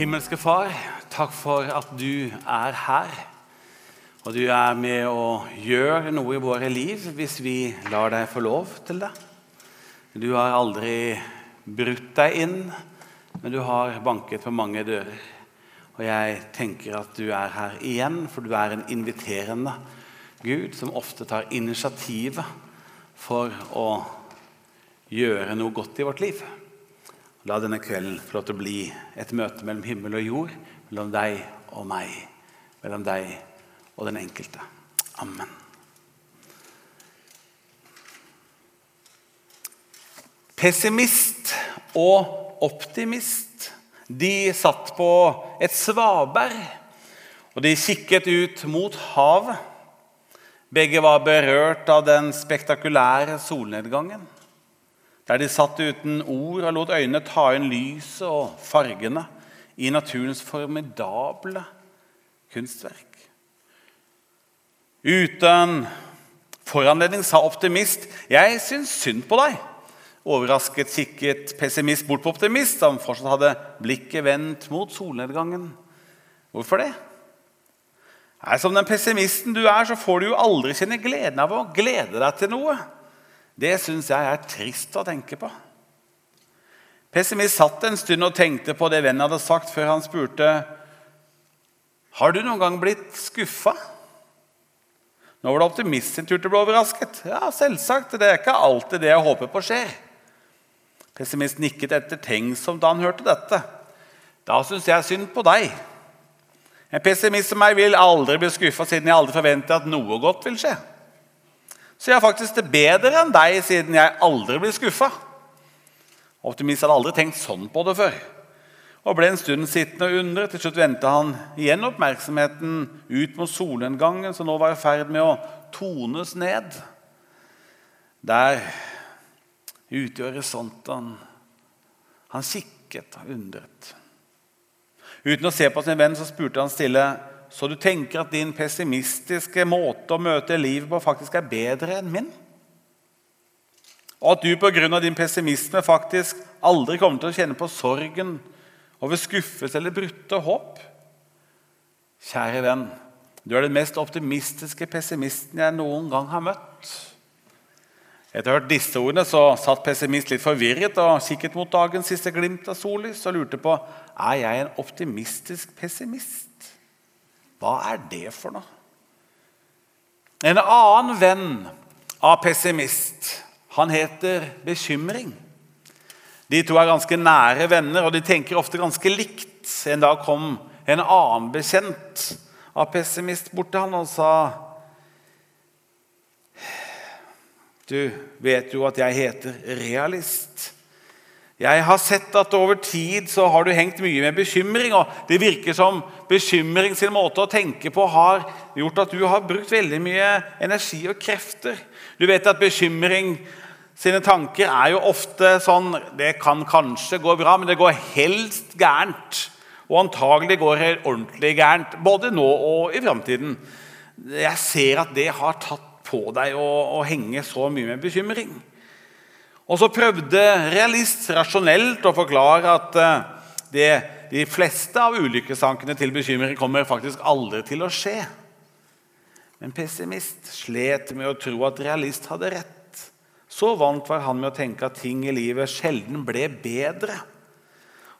Himmelske Far, takk for at du er her. Og du er med å gjøre noe i våre liv hvis vi lar deg få lov til det. Du har aldri brutt deg inn, men du har banket på mange dører. Og jeg tenker at du er her igjen, for du er en inviterende Gud som ofte tar initiativet for å gjøre noe godt i vårt liv. La denne kvelden få lov til å bli et møte mellom himmel og jord, mellom deg og meg, mellom deg og den enkelte. Amen. Pessimist og optimist de satt på et svaberg, og de kikket ut mot havet. Begge var berørt av den spektakulære solnedgangen der de satt uten ord og lot øynene ta inn lyset og fargene i naturens formidable kunstverk. Uten foranledning sa optimist 'Jeg syns synd på deg'. Overrasket kikket pessimist bort på optimist, som fortsatt hadde blikket vendt mot solnedgangen. Hvorfor det? Nei, Som den pessimisten du er, så får du jo aldri kjenne gleden av å glede deg til noe. Det syns jeg er trist å tenke på. Pessimist satt en stund og tenkte på det vennen hadde sagt, før han spurte har du noen gang blitt skuffa. Nå var det optimist sin tur til å bli overrasket. Ja, selvsagt. Det er ikke alltid det jeg håper på skjer. Pessimist nikket ettertenksomt da han hørte dette. Da syns jeg synd på deg. En pessimist som meg vil aldri bli skuffa siden jeg aldri forventer at noe godt vil skje. Så jeg er faktisk det bedre enn deg, siden jeg aldri blir skuffa. Optimist hadde aldri tenkt sånn på det før. Og ble en stund sittende og undre. Til slutt vendte han igjen oppmerksomheten ut mot solnedgangen, som nå var i ferd med å tones ned. Der ute i horisonten Han kikket og undret. Uten å se på sin venn så spurte han stille så du tenker at din pessimistiske måte å møte livet på faktisk er bedre enn min? Og at du pga. din pessimisme faktisk aldri kommer til å kjenne på sorgen over skuffelse eller brutte håp? Kjære venn, du er den mest optimistiske pessimisten jeg noen gang har møtt. Etter å ha hørt disse ordene så satt pessimist litt forvirret og kikket mot dagens siste glimt av sollys og lurte på er jeg en optimistisk pessimist. Hva er det for noe? En annen venn av pessimist, han heter bekymring. De to er ganske nære venner, og de tenker ofte ganske likt. En dag kom en annen bekjent av pessimist bort til han og sa Du vet jo at jeg heter realist. Jeg har sett at over tid så har du hengt mye med bekymring. og Det virker som bekymring sin måte å tenke på har gjort at du har brukt veldig mye energi og krefter. Du vet at bekymring sine tanker er jo ofte sånn Det kan kanskje gå bra, men det går helst gærent. Og antagelig går det ordentlig gærent, både nå og i framtiden. Jeg ser at det har tatt på deg å, å henge så mye med bekymring. Og så prøvde realist rasjonelt å forklare at eh, det, de fleste av ulykkesankene til bekymring kommer faktisk aldri til å skje. Men pessimist slet med å tro at realist hadde rett. Så vant var han med å tenke at ting i livet sjelden ble bedre.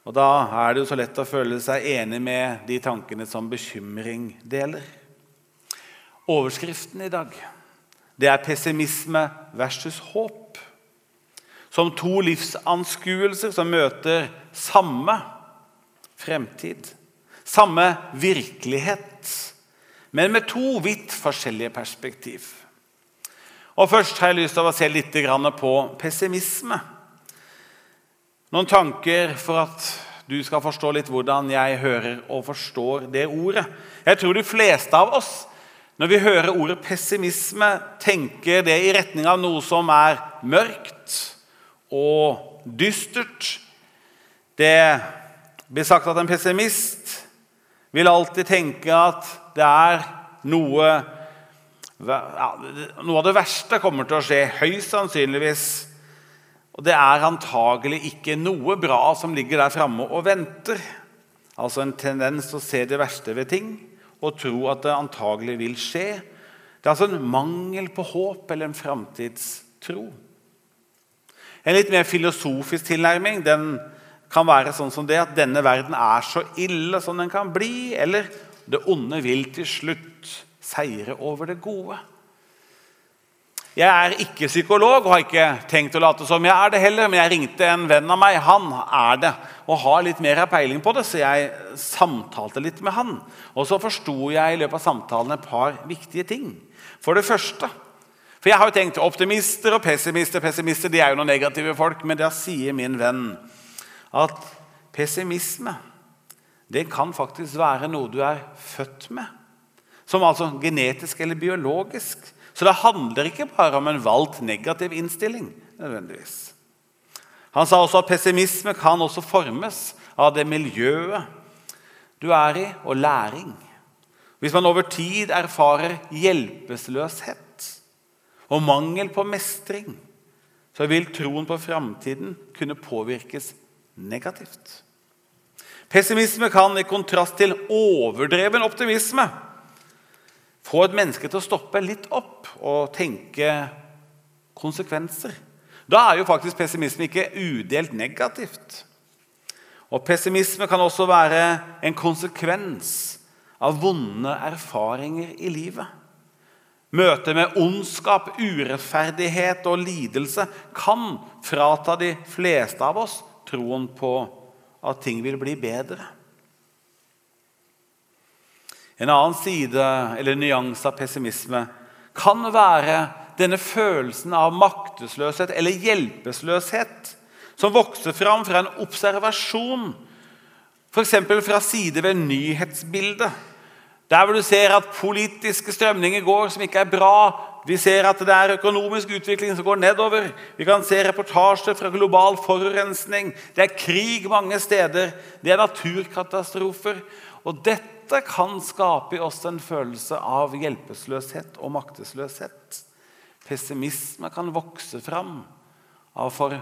Og Da er det jo så lett å føle seg enig med de tankene som bekymring deler. Overskriften i dag det er pessimisme versus håp som to livsanskuelser som møter samme fremtid, samme virkelighet, men med to vidt forskjellige perspektiv. Og Først har jeg lyst til å se litt på pessimisme. Noen tanker for at du skal forstå litt hvordan jeg hører og forstår det ordet. Jeg tror de fleste av oss, når vi hører ordet pessimisme, tenker det i retning av noe som er mørkt, og dystert. Det blir sagt at en pessimist vil alltid tenke at det er noe ja, Noe av det verste kommer til å skje, høyst sannsynligvis. Og det er antagelig ikke noe bra som ligger der framme og venter. altså en tendens til å se det verste ved ting og tro at det antagelig vil skje. Det er altså en mangel på håp eller en framtidstro. En litt mer filosofisk tilnærming den kan være sånn som det at denne verden er så ille som den kan bli, eller det onde vil til slutt seire over det gode. Jeg er ikke psykolog og har ikke tenkt å late som jeg er det heller, men jeg ringte en venn av meg. Han er det og har litt mer peiling på det, så jeg samtalte litt med han. Og så forsto jeg i løpet av samtalen et par viktige ting. For det første For jeg har jo tenkt optimister og pessimister. Pessimister de er jo noen negative folk, men da sier min venn at pessimisme det kan faktisk være noe du er født med. Som altså genetisk eller biologisk. Så det handler ikke bare om en valgt negativ innstilling. nødvendigvis. Han sa også at pessimisme kan også formes av det miljøet du er i, og læring. Hvis man over tid erfarer hjelpeløshet og mangel på mestring, så vil troen på framtiden kunne påvirkes negativt. Pessimisme kan i kontrast til overdreven optimisme få et menneske til å stoppe litt opp og tenke konsekvenser. Da er jo faktisk pessimisme ikke udelt negativt. Og Pessimisme kan også være en konsekvens av vonde erfaringer i livet. Møtet med ondskap, urettferdighet og lidelse kan frata de fleste av oss troen på at ting vil bli bedre. En annen side eller nyanse av pessimisme kan være denne følelsen av maktesløshet eller hjelpeløshet som vokser fram fra en observasjon, f.eks. fra side ved nyhetsbildet. Der hvor du ser at politiske strømninger går som ikke er bra. Vi ser at det er økonomisk utvikling som går nedover. Vi kan se reportasjer fra global forurensning. Det er krig mange steder. Det er naturkatastrofer. Og dette kan skape i oss en følelse av hjelpeløshet og maktesløshet. Pessimisme kan vokse fram av for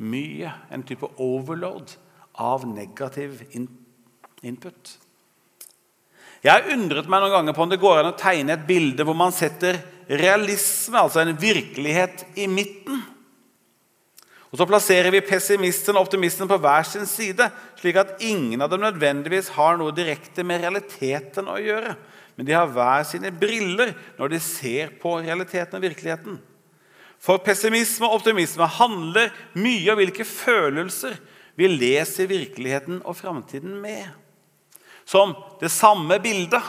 mye, en type overload av negativ input. Jeg har undret meg noen ganger på om det går an å tegne et bilde hvor man setter realisme, altså en virkelighet, i midten. Og Så plasserer vi pessimisten og optimisten på hver sin side, slik at ingen av dem nødvendigvis har noe direkte med realiteten å gjøre. Men de har hver sine briller når de ser på realiteten og virkeligheten. For pessimisme og optimisme handler mye om hvilke følelser vi leser virkeligheten og framtiden med som det samme bildet.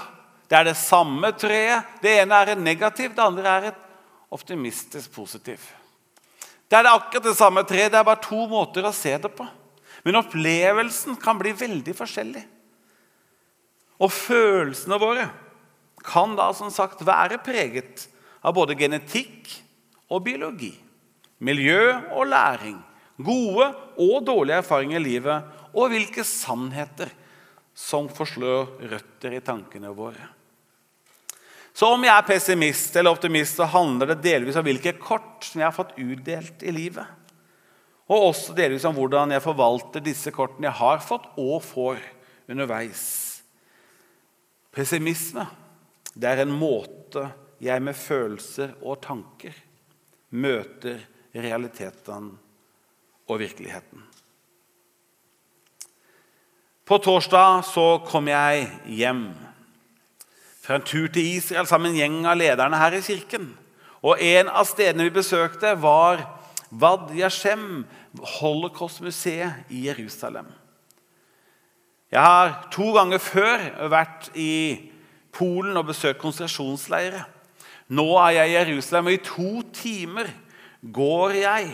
Det er det samme treet. Det ene er et negativt, det andre er et optimistisk positiv. Det er akkurat det samme treet, det er bare to måter å se det på. Men opplevelsen kan bli veldig forskjellig. Og følelsene våre kan da som sagt være preget av både genetikk og biologi. Miljø og læring. Gode og dårlige erfaringer i livet. Og hvilke sannheter som forslår røtter i tankene våre. Så om jeg er pessimist eller optimist, så handler det delvis om hvilke kort som jeg har fått utdelt i livet. Og også delvis om hvordan jeg forvalter disse kortene jeg har fått og får underveis. Pessimisme det er en måte jeg med følelser og tanker møter realiteten og virkeligheten. På torsdag så kom jeg hjem fra en tur til Israel sammen med en gjeng av lederne her i kirken. Og En av stedene vi besøkte, var Vad Yashem, Holocaust-museet i Jerusalem. Jeg har to ganger før vært i Polen og besøkt konsentrasjonsleirer. Nå er jeg i Jerusalem, og i to timer går jeg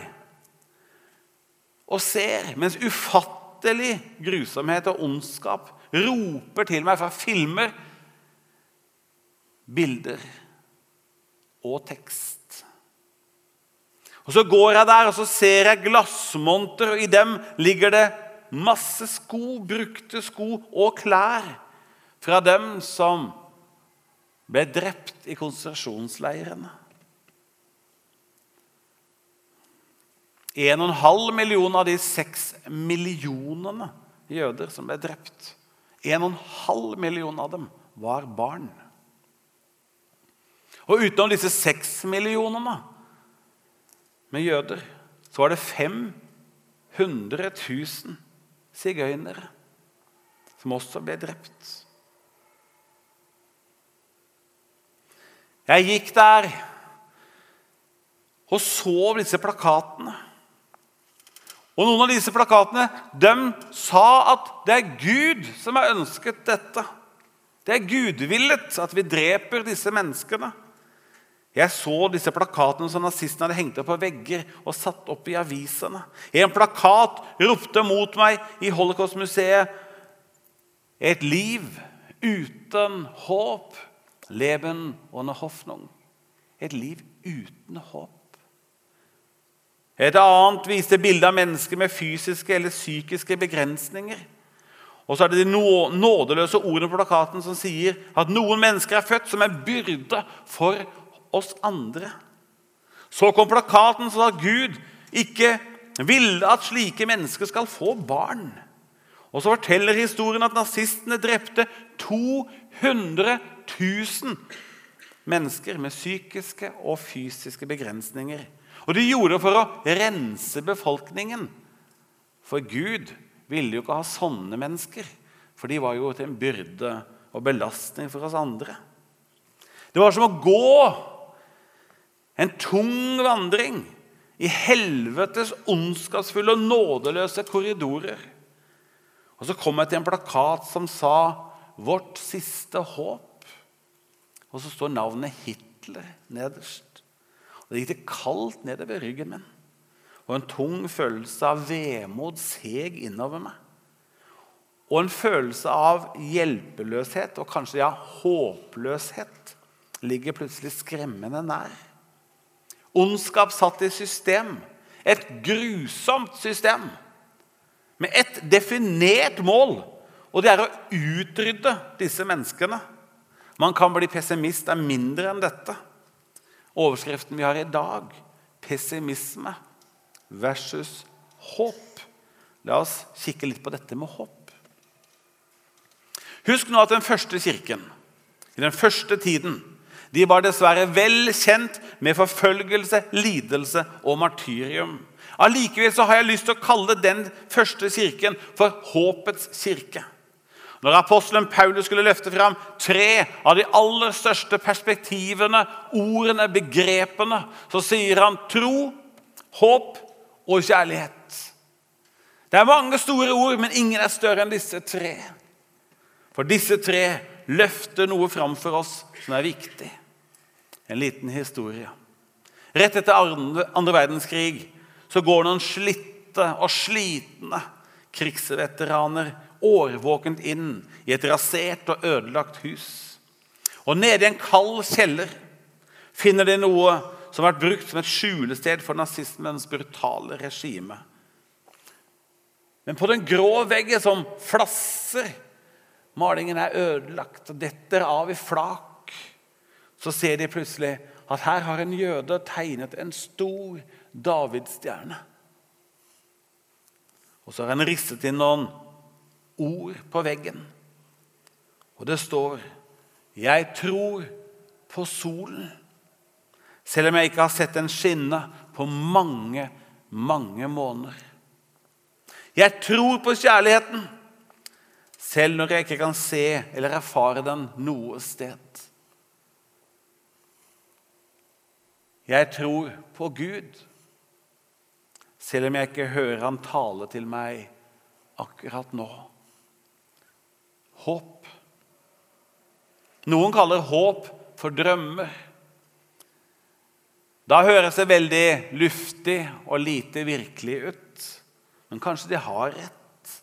og ser mens ufattelig ufattelig grusomhet og ondskap roper til meg fra filmer, bilder og tekst. Og Så går jeg der og så ser jeg glassmonter, og i dem ligger det masse sko, brukte sko og klær fra dem som ble drept i konsentrasjonsleirene. 1,5 million av de 6 millionene jøder som ble drept 1,5 million av dem var barn. Og utenom disse seks millionene med jøder, så var det 500 000 sigøynere som også ble drept. Jeg gikk der og så disse plakatene. Og Noen av disse plakatene de sa at det er Gud som har ønsket dette. Det er gudvillet at vi dreper disse menneskene. Jeg så disse plakatene som nazistene hadde hengt opp på vegger og satt opp i avisene. En plakat ropte mot meg i Holocaust-museet et liv uten håp. Leben ohne Hoffnung. Et liv uten håp. Et annet viste bilde av mennesker med fysiske eller psykiske begrensninger. Og så er det de nådeløse ordene på plakaten som sier at noen mennesker er født som en byrde for oss andre. Så kom plakaten som sa at Gud ikke ville at slike mennesker skal få barn. Og så forteller historien at nazistene drepte 200 000 mennesker med psykiske og fysiske begrensninger. Og de gjorde det for å rense befolkningen. For Gud ville jo ikke ha sånne mennesker, for de var jo til en byrde og belastning for oss andre. Det var som å gå en tung vandring i helvetes ondskapsfulle og nådeløse korridorer. Og så kom jeg til en plakat som sa 'Vårt siste håp'. Og så står navnet Hitler nederst. Og Det gikk det kaldt nedover ryggen min. Og en tung følelse av vemod seg innover meg. Og en følelse av hjelpeløshet og kanskje ja, håpløshet ligger plutselig skremmende nær. Ondskap satt i system. Et grusomt system. Med ett definert mål, og det er å utrydde disse menneskene. Man kan bli pessimist av mindre enn dette overskriften vi har i dag. Pessimisme versus håp. La oss kikke litt på dette med håp. Husk nå at den første kirken, i den første tiden, de var dessverre vel kjent med forfølgelse, lidelse og martyrium. Allikevel har jeg lyst til å kalle den første kirken for håpets kirke. Når apostelen Paulus skulle løfte fram tre av de aller største perspektivene, ordene, begrepene, så sier han tro, håp og kjærlighet. Det er mange store ord, men ingen er større enn disse tre. For disse tre løfter noe fram for oss som er viktig. En liten historie. Rett etter andre verdenskrig så går noen slitte og slitne krigsveteraner årvåkent inn i et rasert og ødelagt hus. Og nede i en kald kjeller finner de noe som har vært brukt som et skjulested for nazismens brutale regime. Men på den grå veggen som flasser Malingen er ødelagt og detter av i flak. Så ser de plutselig at her har en jøde tegnet en stor davidsstjerne. Og så har han risset inn noen ord på veggen. Og det står 'Jeg tror på solen', selv om jeg ikke har sett den skinne på mange, mange måneder. Jeg tror på kjærligheten, selv når jeg ikke kan se eller erfare den noe sted. Jeg tror på Gud, selv om jeg ikke hører Han tale til meg akkurat nå håp. Noen kaller håp for drømmer. Da høres det veldig luftig og lite virkelig ut. Men kanskje de har rett.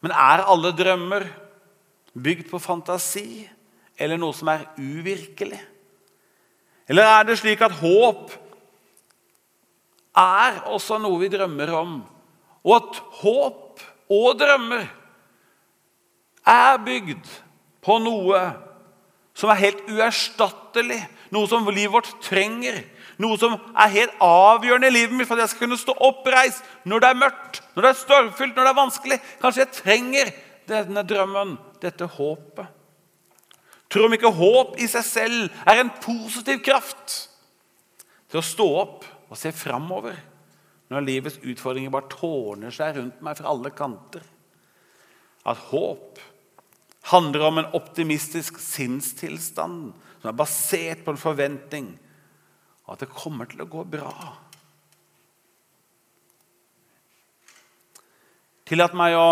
Men er alle drømmer bygd på fantasi eller noe som er uvirkelig? Eller er det slik at håp er også noe vi drømmer om, og at håp og drømmer er bygd på noe som er helt uerstattelig, noe som livet vårt trenger. Noe som er helt avgjørende i livet mitt for at jeg skal kunne stå oppreist når det er mørkt, når det er stormfylt, når det er vanskelig. Kanskje jeg trenger denne drømmen, dette håpet. Tror om ikke håp i seg selv er en positiv kraft til å stå opp og se framover når livets utfordringer bare tårner seg rundt meg fra alle kanter. At håp handler om en optimistisk sinnstilstand som er basert på en forventning at det kommer til å gå bra. Tillat meg å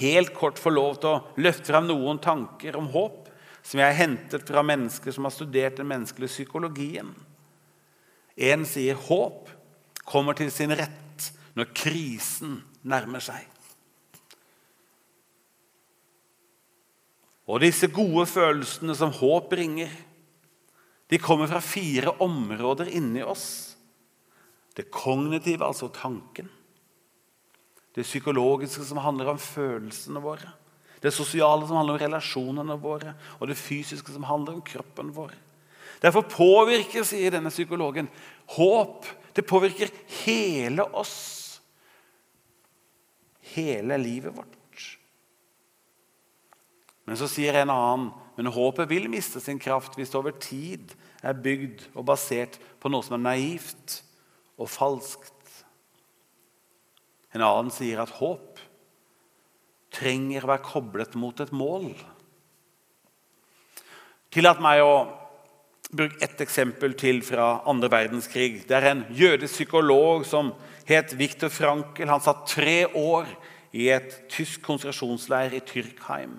helt kort få lov til å løfte fram noen tanker om håp som jeg har hentet fra mennesker som har studert den menneskelige psykologien. En sier håp kommer til sin rett når krisen nærmer seg. Og disse gode følelsene som håp bringer, de kommer fra fire områder inni oss. Det kognitive, altså tanken. Det psykologiske, som handler om følelsene våre. Det sosiale, som handler om relasjonene våre. Og det fysiske, som handler om kroppen vår. Derfor påvirker, sier denne psykologen, håp det påvirker hele oss. Hele livet vårt. Men så sier en annen men håpet vil miste sin kraft hvis det over tid er bygd og basert på noe som er naivt og falskt. En annen sier at håp trenger å være koblet mot et mål. Tillat meg å bruke ett eksempel til fra andre verdenskrig. Det er en jødisk psykolog som het Viktor Frankel. Han satt tre år i et tysk konsentrasjonsleir i Tyrkheim.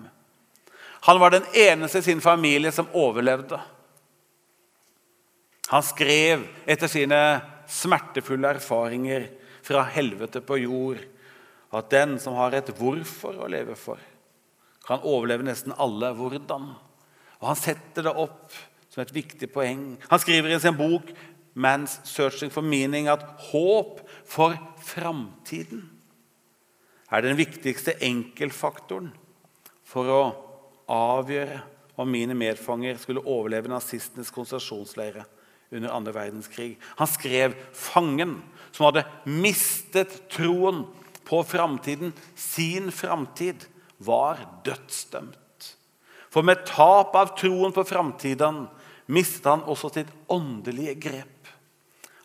Han var den eneste i sin familie som overlevde. Han skrev etter sine smertefulle erfaringer fra helvete på jord at den som har et hvorfor å leve for, kan overleve nesten alle hvordan. Og Han setter det opp som et viktig poeng. Han skriver i sin bok 'Man's Searching for Meaning' at håp for framtiden er den viktigste enkeltfaktoren for å avgjøre om mine medfanger skulle overleve nazistenes konsentrasjonsleire under andre verdenskrig. Han skrev 'fangen som hadde mistet troen på framtiden'. Sin framtid var dødsdømt. For med tap av troen på framtiden mistet han også sitt åndelige grep.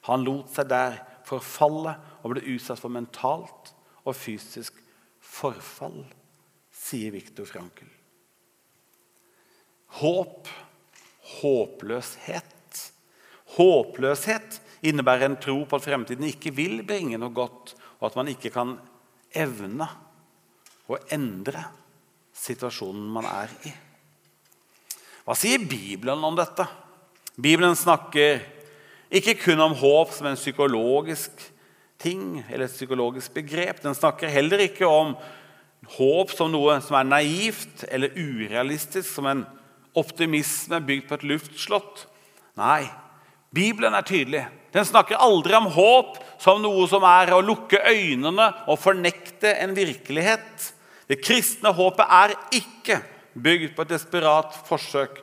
Han lot seg der forfalle og ble utsatt for mentalt og fysisk forfall, sier Viktor Frankel. Håp, håpløshet. Håpløshet innebærer en tro på at fremtiden ikke vil bringe noe godt, og at man ikke kan evne å endre situasjonen man er i. Hva sier Bibelen om dette? Bibelen snakker ikke kun om håp som en psykologisk ting eller et psykologisk begrep. Den snakker heller ikke om håp som noe som er naivt eller urealistisk, som en optimisme bygd på et luftslott. Nei, Bibelen er tydelig. Den snakker aldri om håp som noe som er å lukke øynene og fornekte en virkelighet. Det kristne håpet er ikke bygd på et desperat forsøk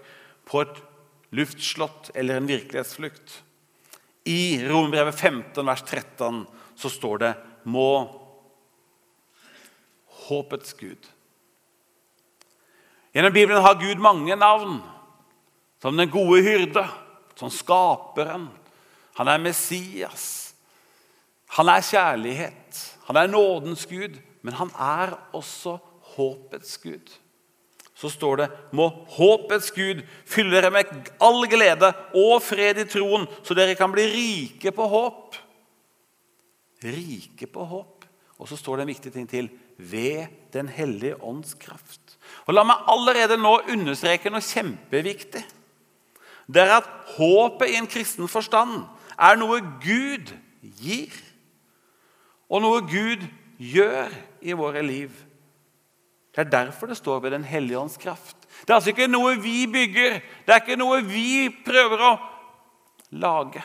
på et luftslott eller en virkelighetsflukt. I Rombrevet 15, vers 13 så står det må håpets Gud Gjennom Bibelen har Gud mange navn. Som den gode hyrde, som skaperen. Han er Messias. Han er kjærlighet. Han er nådens Gud, men han er også håpets Gud. Så står det må håpets Gud fylle dere med all glede og fred i troen, så dere kan bli rike på håp. Rike på håp. Og så står det en viktig ting til ved Den hellige ånds kraft. Og La meg allerede nå understreke noe kjempeviktig. Det er at håpet i en kristen forstand er noe Gud gir, og noe Gud gjør i våre liv. Det er derfor det står ved Den hellige ånds kraft. Det er altså ikke noe vi bygger, det er ikke noe vi prøver å lage.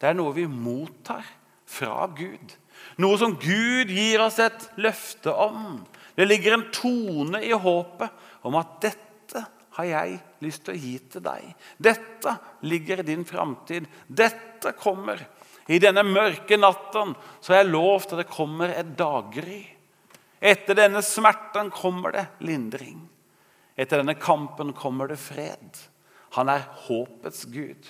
Det er noe vi mottar fra Gud. Noe som Gud gir oss et løfte om. Det ligger en tone i håpet om at dette har jeg lyst til å gi til deg. Dette ligger i din framtid. Dette kommer. I denne mørke natten så har jeg lovt at det kommer et daggry. Etter denne smerten kommer det lindring. Etter denne kampen kommer det fred. Han er håpets Gud.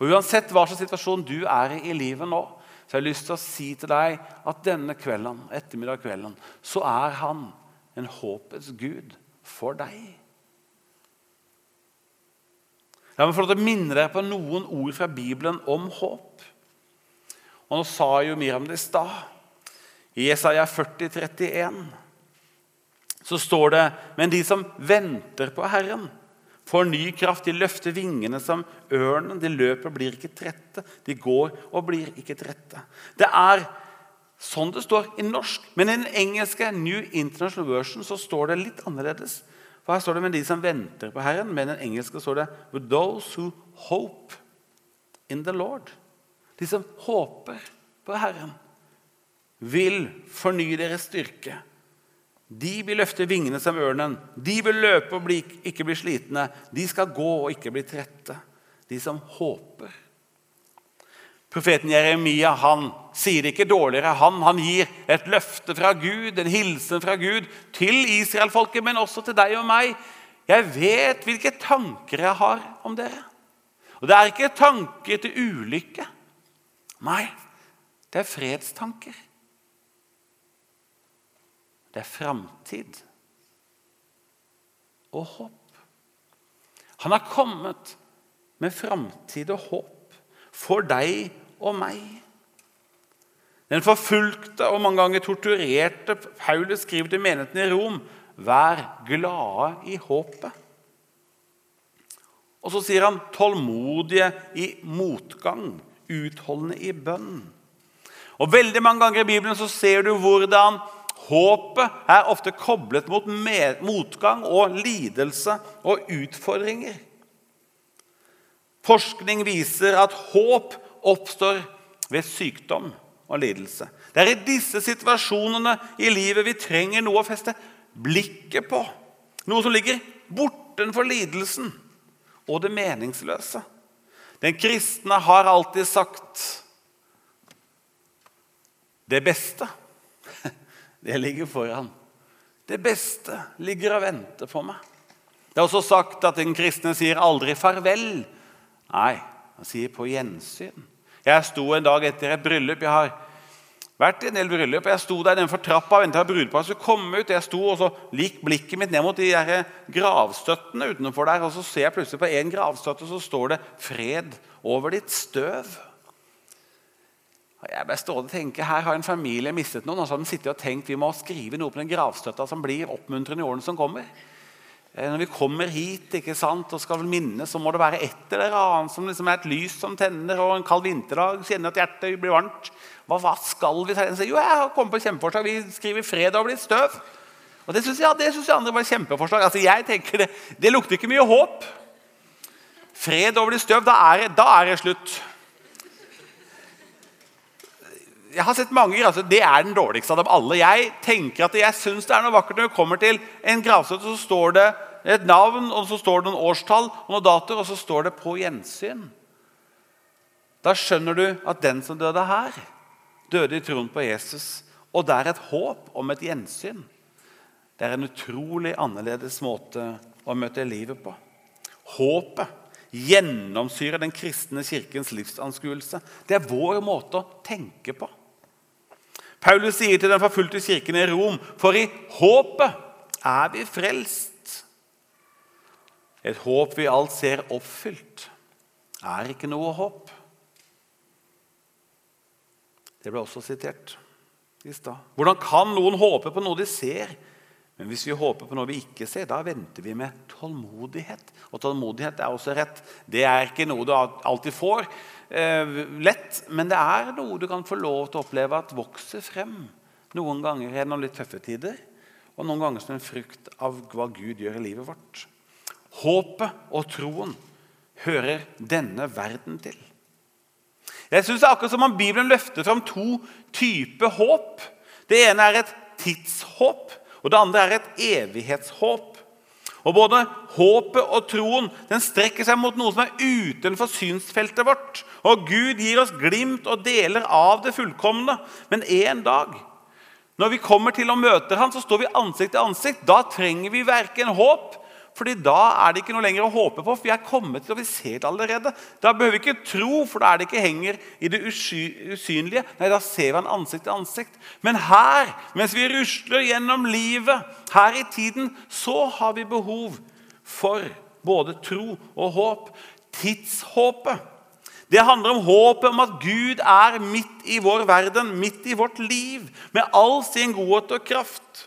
Og Uansett hva slags situasjon du er i i livet nå, så jeg har lyst til å si til deg at denne kvelden, ettermiddag kvelden, så er han en håpets Gud for deg. La meg få lov til å minne deg på noen ord fra Bibelen om håp. Og Nå sa jo Miriam det i stad. I Jesaja 40, 31 så står det Men de som venter på Herren, får ny kraft. De løfter vingene som ørnen. De løper og blir ikke trette. De går og blir ikke trette. Det er sånn det står i norsk. Men i den engelske New International Version så står det litt annerledes. For Her står det 'med de som venter på Herren', men i den engelske står det 'with those who hope in the Lord'. De som håper på Herren, vil fornye deres styrke. De vil løfte vingene som ørnen. De vil løpe og bli, ikke bli slitne. De skal gå og ikke bli trette. De som håper. Profeten Jeremia han sier det ikke dårligere. Han, han gir et løfte fra Gud, en hilsen fra Gud til israelfolket, men også til deg og meg. Jeg vet hvilke tanker jeg har om dere. Og det er ikke tanker til ulykke. Nei, det er fredstanker. Det er framtid og håp. Han har kommet med framtid og håp for deg og meg. Den forfulgte og mange ganger torturerte Paulus skriver til menigheten i Rom Vær glade i håpet. Og så sier han tålmodige i motgang, utholdende i bønn. Og Veldig mange ganger i Bibelen så ser du hvordan håpet er ofte koblet mot motgang og lidelse og utfordringer. Forskning viser at håp oppstår ved sykdom og lidelse. Det er i disse situasjonene i livet vi trenger noe å feste blikket på. Noe som ligger bortenfor lidelsen og det meningsløse. Den kristne har alltid sagt det beste. Det ligger foran. Det beste ligger og venter på meg. Det er også sagt at den kristne sier aldri farvel. Nei, han sier på gjensyn. Jeg sto en dag etter et bryllup. Jeg har vært i en del bryllup. Jeg sto der innenfor trappa og ventet på brudeparet skulle komme ut. Jeg sto og så gikk blikket mitt ned mot de der gravstøttene utenfor der. Og så ser jeg plutselig på en gravstøtte, så står det 'Fred over ditt støv'. Og jeg bare stående og tenker, Her har en familie mistet noen, og så har de sittet og tenkt vi må skrive noe på den gravstøtta som blir oppmuntrende i årene som kommer. Eh, når vi kommer hit ikke sant, og skal minne, så må det være et eller annet som liksom er et lys som tenner, og en kald vinterdag kjenner at hjertet blir varmt. Hva, hva skal vi si? Jo, jeg har kommet på kjempeforslag. Vi skriver 'fred over ditt støv'. Og Det syns jeg, jeg, andre var kjempeforslag. Altså, jeg tenker Det, det lukter ikke mye håp. Fred over ditt støv, da er det slutt. Jeg har sett mange altså, Det er den dårligste av dem alle. Jeg tenker at jeg syns det er noe vakkert når vi kommer til en gravstøtte, så står det et navn, og så står det noen årstall og noen datoer, og så står det 'på gjensyn'. Da skjønner du at den som døde her, døde i troen på Jesus. Og det er et håp om et gjensyn. Det er en utrolig annerledes måte å møte livet på. Håpet gjennomsyrer den kristne kirkens livsanskuelse. Det er vår måte å tenke på. Paulus sier til den forfulgte kirken i Rom, for i håpet er vi frelst. Et håp vi alt ser oppfylt, er ikke noe håp. Det ble også sitert i stad. Hvordan kan noen håpe på noe de ser? Men hvis vi håper på noe vi ikke ser, da venter vi med tålmodighet. Og tålmodighet er også rett. Det er ikke noe du alltid får eh, lett, men det er noe du kan få lov til å oppleve at vokser frem. Noen ganger gjennom litt tøffe tider, og noen ganger som en frukt av hva Gud gjør i livet vårt. Håpet og troen hører denne verden til. Jeg synes det er akkurat som om Bibelen løfter fram to typer håp. Det ene er et tidshåp. Og det andre er et evighetshåp. Og Både håpet og troen den strekker seg mot noe som er utenfor synsfeltet vårt. Og Gud gir oss glimt og deler av det fullkomne. Men en dag, Når vi kommer til å møte han, så står vi ansikt til ansikt. Da trenger vi verken håp fordi da er det ikke noe lenger å håpe på, for vi er kommet til og vi ser det allerede. Da behøver vi ikke tro, for da er det ikke henger i det usynlige. Nei, da ser vi han ansikt til ansikt. Men her, mens vi rusler gjennom livet, her i tiden, så har vi behov for både tro og håp. Tidshåpet. Det handler om håpet om at Gud er midt i vår verden, midt i vårt liv, med all sin godhet og kraft.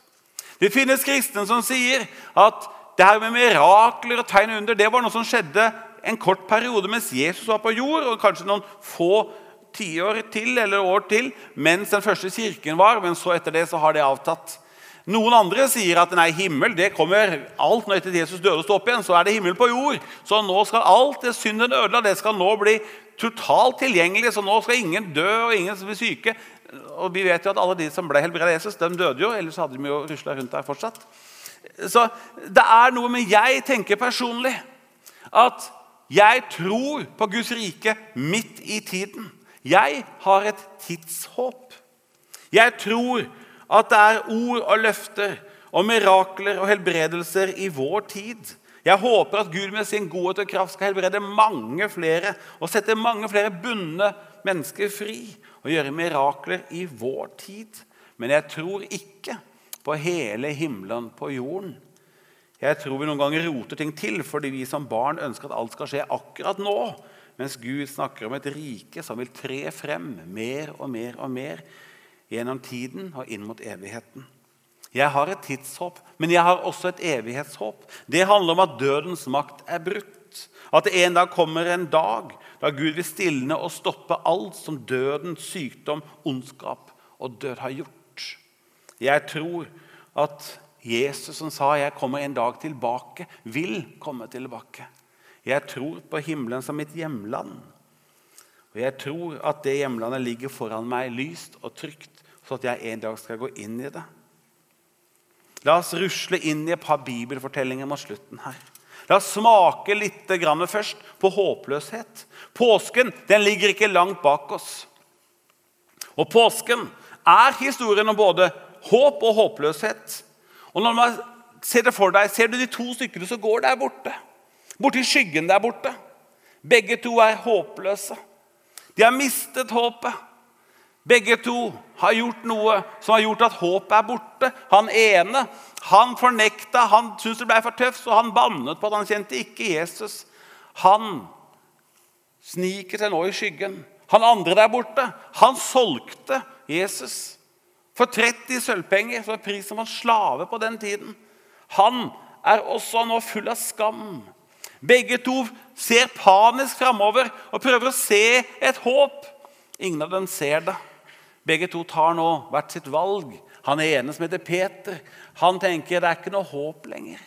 Det finnes kristne som sier at det her med mirakler og tegn under det var noe som skjedde en kort periode mens Jesus var på jord, og kanskje noen få tiår til eller år til mens den første kirken var. Men så etter det så har det avtatt. Noen andre sier at nei, himmel det kommer alt når etter Jesus døde og sto opp igjen. Så er det himmel på jord. Så nå skal alt det synden ødela, det skal nå bli totalt tilgjengelig. Så nå skal ingen dø og ingen bli syke. Og vi vet jo at alle de som ble helbredet av Jesus, de døde jo. Ellers hadde de jo rusla rundt der fortsatt. Så det er noe med jeg tenker personlig at jeg tror på Guds rike midt i tiden. Jeg har et tidshåp. Jeg tror at det er ord og løfter og mirakler og helbredelser i vår tid. Jeg håper at Gud med sin godhet og kraft skal helbrede mange flere og sette mange flere bundne mennesker fri og gjøre mirakler i vår tid. Men jeg tror ikke på hele himmelen på jorden. Jeg tror vi noen ganger roter ting til fordi vi som barn ønsker at alt skal skje akkurat nå. Mens Gud snakker om et rike som vil tre frem mer og mer og mer gjennom tiden og inn mot evigheten. Jeg har et tidshåp, men jeg har også et evighetshåp. Det handler om at dødens makt er brutt. At det en dag kommer en dag da Gud vil stilne og stoppe alt som døden, sykdom, ondskap og død har gjort. Jeg tror at Jesus som sa 'Jeg kommer en dag tilbake', vil komme tilbake. Jeg tror på himmelen som mitt hjemland. Og jeg tror at det hjemlandet ligger foran meg lyst og trygt, så at jeg en dag skal gå inn i det. La oss rusle inn i et par bibelfortellinger mot slutten her. La oss smake litt først på håpløshet. Påsken den ligger ikke langt bak oss. Og påsken er historien om både håp og håpløshet. Og når man ser det for deg, ser du de to stykkene som går der borte. Borti skyggen der borte. Begge to er håpløse. De har mistet håpet. Begge to har gjort noe som har gjort at håpet er borte. Han ene han fornekta, han syntes det ble for tøft, så han bannet på at han kjente ikke Jesus. Han sniker seg nå i skyggen. Han andre der borte, han solgte Jesus. For 30 sølvpenger, som er prisen som en slave på den tiden. Han er også nå full av skam. Begge to ser panisk framover og prøver å se et håp. Ingen av dem ser det. Begge to tar nå hvert sitt valg. Han ene som heter Peter, han tenker det er ikke noe håp lenger.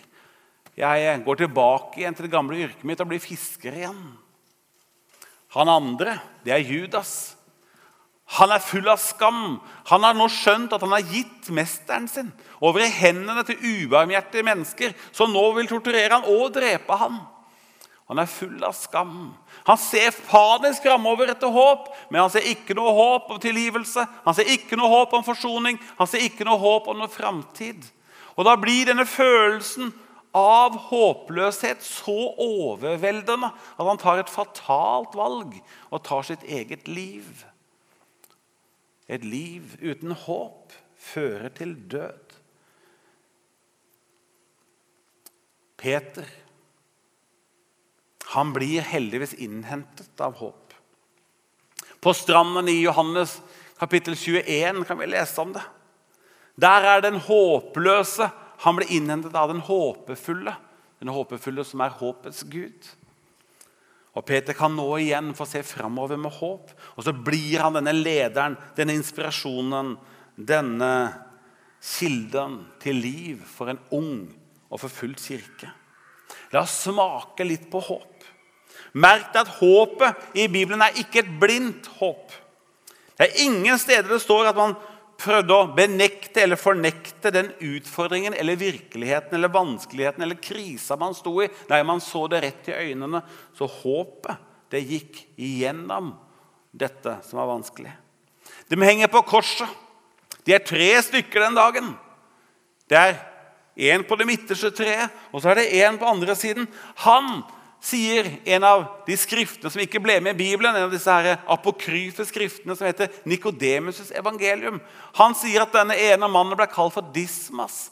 Jeg går tilbake igjen til det gamle yrket mitt og blir fisker igjen. Han andre, det er Judas. Han er full av skam. Han har nå skjønt at han har gitt mesteren sin over i hendene til ubarmhjertige mennesker som nå vil torturere han og drepe han. Han er full av skam. Han ser panisk framover etter håp, men han ser ikke noe håp om tilgivelse. Han ser ikke noe håp om forsoning, han ser ikke noe håp om noe framtid. Og da blir denne følelsen av håpløshet så overveldende at han tar et fatalt valg og tar sitt eget liv. Et liv uten håp fører til død. Peter han blir heldigvis innhentet av håp. På stranden i Johannes kapittel 21 kan vi lese om det. Der er den håpløse. Han blir innhentet av den håpefulle. Den håpefulle som er håpets gud. Og Peter kan nå igjen få se framover med håp. Og så blir han denne lederen, denne inspirasjonen, denne kilden til liv for en ung og forfulgt kirke. La oss smake litt på håp. Merk at håpet i Bibelen er ikke et blindt håp. Det er ingen steder det står at man prøvde å benekte eller fornekte den utfordringen eller virkeligheten eller vanskeligheten eller krisa man sto i. Nei, man så det rett i øynene. Så håpet, det gikk igjennom dette som var vanskelig. De henger på korset. De er tre stykker den dagen. Det er én på det midterste treet, og så er det én på andre siden. Han sier en av de skriftene som ikke ble med i Bibelen, en av disse her apokryfe skriftene som heter Nikodemus' evangelium. Han sier at denne ene mannen ble kalt for Dismas.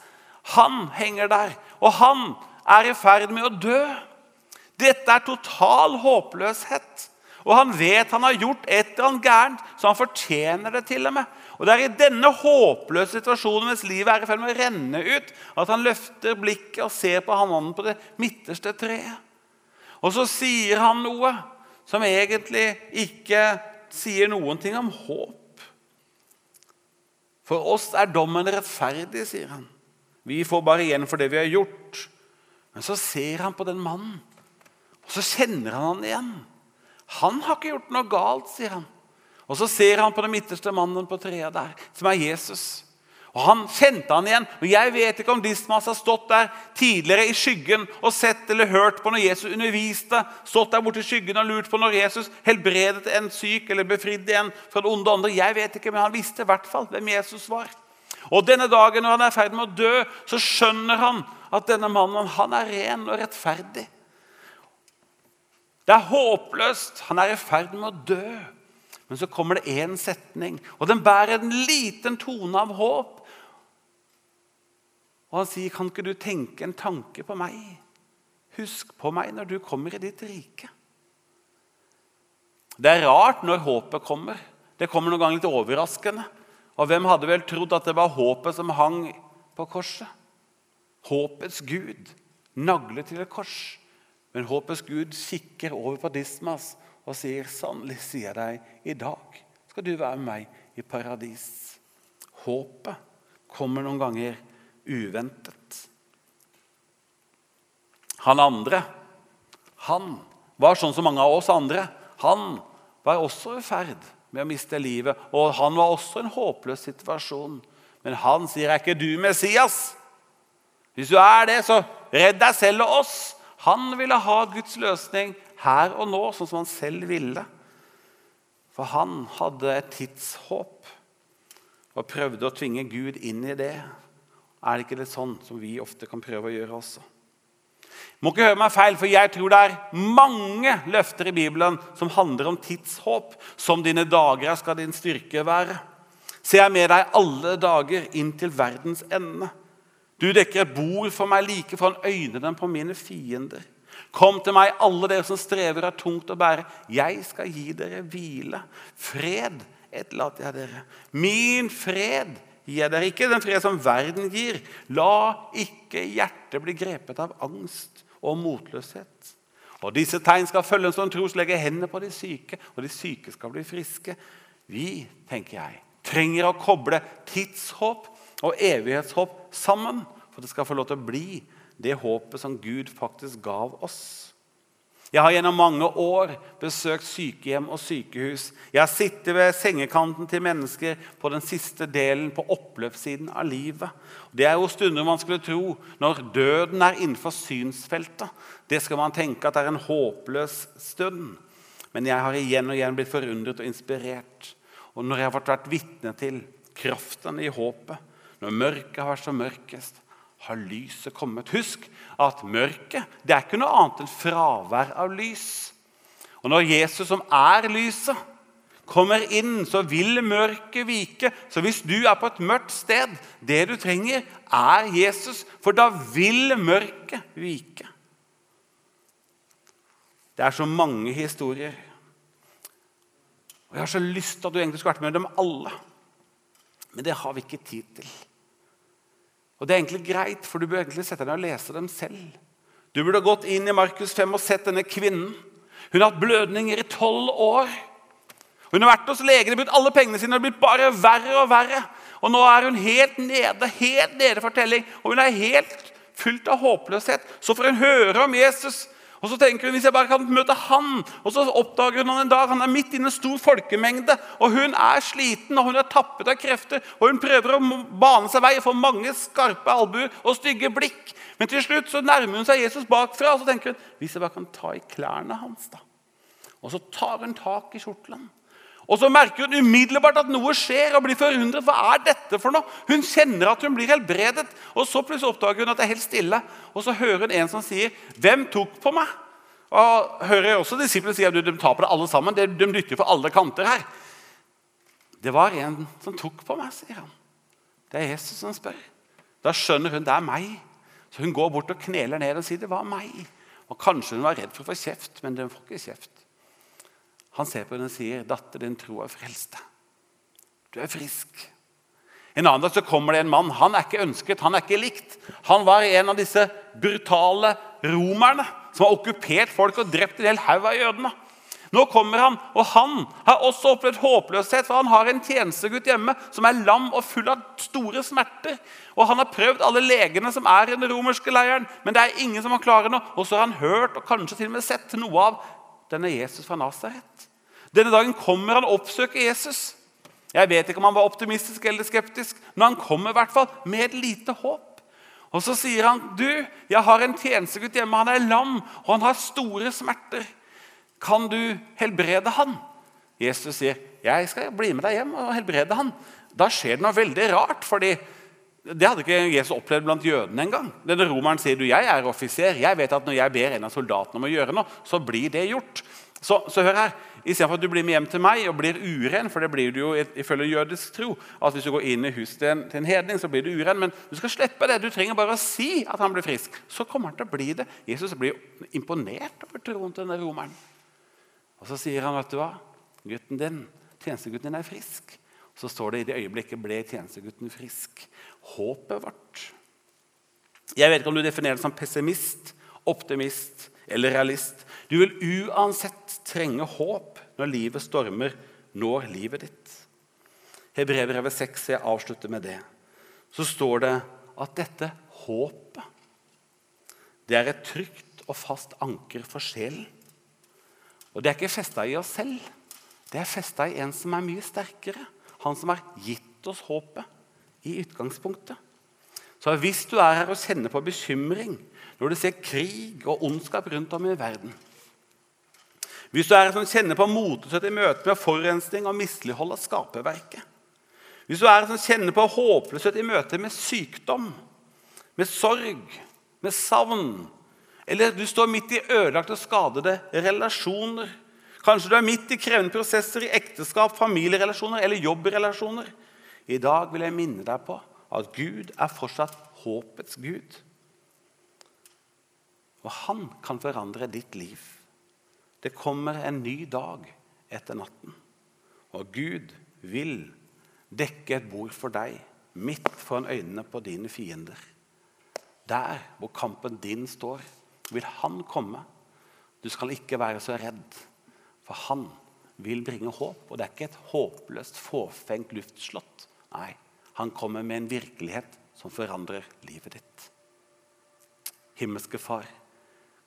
Han henger der, og han er i ferd med å dø. Dette er total håpløshet. Og han vet han har gjort et eller annet gærent, så han fortjener det til og med. Og Det er i denne håpløse situasjonen mens livet er i ferd med å renne ut, at han løfter blikket og ser på han på det midterste treet. Og så sier han noe som egentlig ikke sier noen ting om håp. For oss er dommen rettferdig, sier han. Vi får bare igjen for det vi har gjort. Men så ser han på den mannen, og så kjenner han han igjen. Han har ikke gjort noe galt, sier han. Og Så ser han på den midterste mannen på treet der, som er Jesus. Og Han kjente han igjen. og Jeg vet ikke om Dismas har stått der tidligere i skyggen og sett eller hørt på når Jesus underviste. Stått der borte i skyggen og lurt på når Jesus helbredet en syk eller befridde en fra det onde andre. Jeg vet ikke, men han visste i hvert fall hvem Jesus var. Og denne dagen når han er i ferd med å dø, så skjønner han at denne mannen han er ren og rettferdig. Det er håpløst. Han er i ferd med å dø. Men så kommer det én setning, og den bærer en liten tone av håp. Og han sier, 'Kan ikke du tenke en tanke på meg?' 'Husk på meg når du kommer i ditt rike.' Det er rart når håpet kommer. Det kommer noen ganger litt overraskende. Og hvem hadde vel trodd at det var håpet som hang på korset? Håpets Gud, naglet til et kors. Men håpets Gud kikker over på Dismas og sier, 'Sannelig sier jeg deg, i dag skal du være med meg i paradis.' Håpet kommer noen ganger uventet. Han andre, han var sånn som mange av oss andre. Han var også i ferd med å miste livet, og han var også i en håpløs situasjon. Men han sier, 'Er ikke du Messias?' Hvis du er det, så redd deg selv og oss. Han ville ha Guds løsning her og nå, sånn som han selv ville. For han hadde et tidshåp og prøvde å tvinge Gud inn i det. Er det ikke litt sånn som vi ofte kan prøve å gjøre også? Må ikke høre meg feil, for Jeg tror det er mange løfter i Bibelen som handler om tidshåp. Som dine dager skal din styrke være. Se jeg med deg alle dager inn til verdens ende. Du dekker et bord for meg like foran øynene på mine fiender. Kom til meg, alle dere som strever er tungt å bære. Jeg skal gi dere hvile. Fred etterlater jeg dere. Min fred jeg dere. Ikke den fred som verden gir. La ikke hjertet bli grepet av angst og motløshet. Og disse tegn skal følge som tros legge hendene på de syke, og de syke skal bli friske. Vi, tenker jeg, trenger å koble tidshåp og evighetshåp sammen for det skal få lov til å bli det håpet som Gud faktisk gav oss. Jeg har gjennom mange år besøkt sykehjem og sykehus. Jeg har sittet ved sengekanten til mennesker på den siste delen på oppløpssiden av livet. Det er jo stunder man skulle tro, når døden er innenfor synsfeltet. Det skal man tenke at er en håpløs stund. Men jeg har igjen og igjen blitt forundret og inspirert. Og når jeg har vært vitne til kraften i håpet, når mørket har vært som mørkest, har lyset kommet. Husk at mørket det er ikke noe annet enn fravær av lys. Og når Jesus, som er lyset, kommer inn, så vil mørket vike. Så hvis du er på et mørkt sted, det du trenger, er Jesus. For da vil mørket vike. Det er så mange historier. Og Jeg har så lyst til at du egentlig skulle vært med dem alle. Men det har vi ikke tid til. Og Det er egentlig greit, for du bør egentlig sette deg og lese dem selv. Du burde gått inn i Markus 5 og sett denne kvinnen. Hun har hatt blødninger i tolv år. Hun har vært hos legen, brukt alle pengene sine, det har blitt bare verre og verre. Og Nå er hun helt nede, helt nede for telling, og hun er helt fullt av håpløshet. Så får hun høre om Jesus, og så tenker hun hvis jeg bare kan møte han, og så oppdager hun han en dag han er midt i en stor folkemengde. og Hun er sliten og hun er tappet av krefter. og Hun prøver å bane seg vei få mange skarpe albuer og stygge blikk. Men til slutt så nærmer hun seg Jesus bakfra og så tenker hun, hvis jeg bare kan ta i klærne hans. da. Og så tar hun tak i kjortelen. Og så merker hun umiddelbart at noe skjer, og blir forundret. Hva er dette for noe? Hun kjenner at hun blir helbredet, og så plutselig oppdager hun at det er helt stille. Og så hører hun en som sier, 'Hvem tok på meg?' Og hører jeg også disiplene si at de tar på det alle sammen. De lytter for alle kanter her. Det var en som tok på meg, sier han. Det er Jesus som spør. Da skjønner hun det er meg. Så hun går bort og kneler ned og sier det var meg. Og Kanskje hun var redd for å få kjeft, men hun får ikke kjeft. Han ser på henne og sier, 'Datter, din tro er frelst. Du er frisk.' En annen dag så kommer det en mann. Han er ikke ønsket, han er ikke likt. Han var en av disse brutale romerne som har okkupert folk og drept en hel haug av jødene. Nå kommer han, og han har også opplevd håpløshet, for han har en tjenestegutt hjemme som er lam og full av store smerter. Og Han har prøvd alle legene som er i den romerske leiren, men det er ingen som har klare noe. Og så har han hørt og kanskje til og med sett noe av denne Jesus fra Nasaret. Denne dagen kommer han og oppsøker Jesus. Jeg vet ikke om han var optimistisk eller skeptisk, men han kommer i hvert fall med et lite håp. Og Så sier han, 'Du, jeg har en tjenestegutt hjemme. Han er lam, og han har store smerter. Kan du helbrede han?' Jesus sier, 'Jeg skal bli med deg hjem og helbrede han.' Da skjer det noe veldig rart. fordi det hadde ikke Jesus opplevd blant jødene engang. Denne romeren sier du, 'Jeg er offiser. Jeg vet at når jeg ber en av soldatene om å gjøre noe, så blir det gjort.' Så, så hør her. Istedenfor at du blir med hjem til meg og blir uren, for det blir du jo ifølge jødisk tro, at hvis du går inn i huset til en, til en hedning, så blir du uren. Men du skal slippe det. Du trenger bare å si at han blir frisk. Så kommer han til å bli det. Jesus blir imponert over troen til denne romeren. Og så sier han, vet du hva, gutten din, tjenestegutten din er frisk. Så står det i det øyeblikket ble tjenestegutten frisk. Håpet vårt. Jeg vet ikke om du definerer det som pessimist, optimist eller realist. Du vil uansett trenge håp når livet stormer, når livet ditt. Hebrevet 6, jeg avslutter med det. Så står det at dette håpet det er et trygt og fast anker for sjelen. Og det er ikke festa i oss selv. Det er festa i en som er mye sterkere. Han som har gitt oss håpet i utgangspunktet. Så hvis du er her og kjenner på bekymring når du ser krig og ondskap rundt om i verden Hvis du er her som kjenner på motløshet i møte med forurensning og mislighold av skaperverket Hvis du er her som kjenner på håpløshet i møte med sykdom, med sorg, med savn Eller du står midt i ødelagte og skadede relasjoner Kanskje du er midt i krevende prosesser i ekteskap, familierelasjoner eller jobbrelasjoner. I dag vil jeg minne deg på at Gud er fortsatt håpets Gud. Og han kan forandre ditt liv. Det kommer en ny dag etter natten. Og Gud vil dekke et bord for deg midt foran øynene på dine fiender. Der hvor kampen din står, vil han komme. Du skal ikke være så redd. For han vil bringe håp. Og det er ikke et håpløst, fåfengt luftslott. Nei, han kommer med en virkelighet som forandrer livet ditt. Himmelske Far,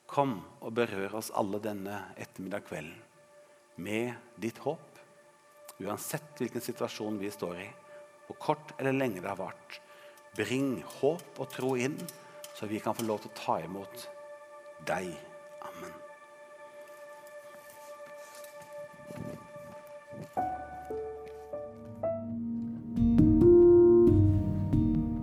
kom og berør oss alle denne ettermiddag kvelden med ditt håp. Uansett hvilken situasjon vi står i, hvor kort eller lenge det har vart. Bring håp og tro inn, så vi kan få lov til å ta imot deg. Amen.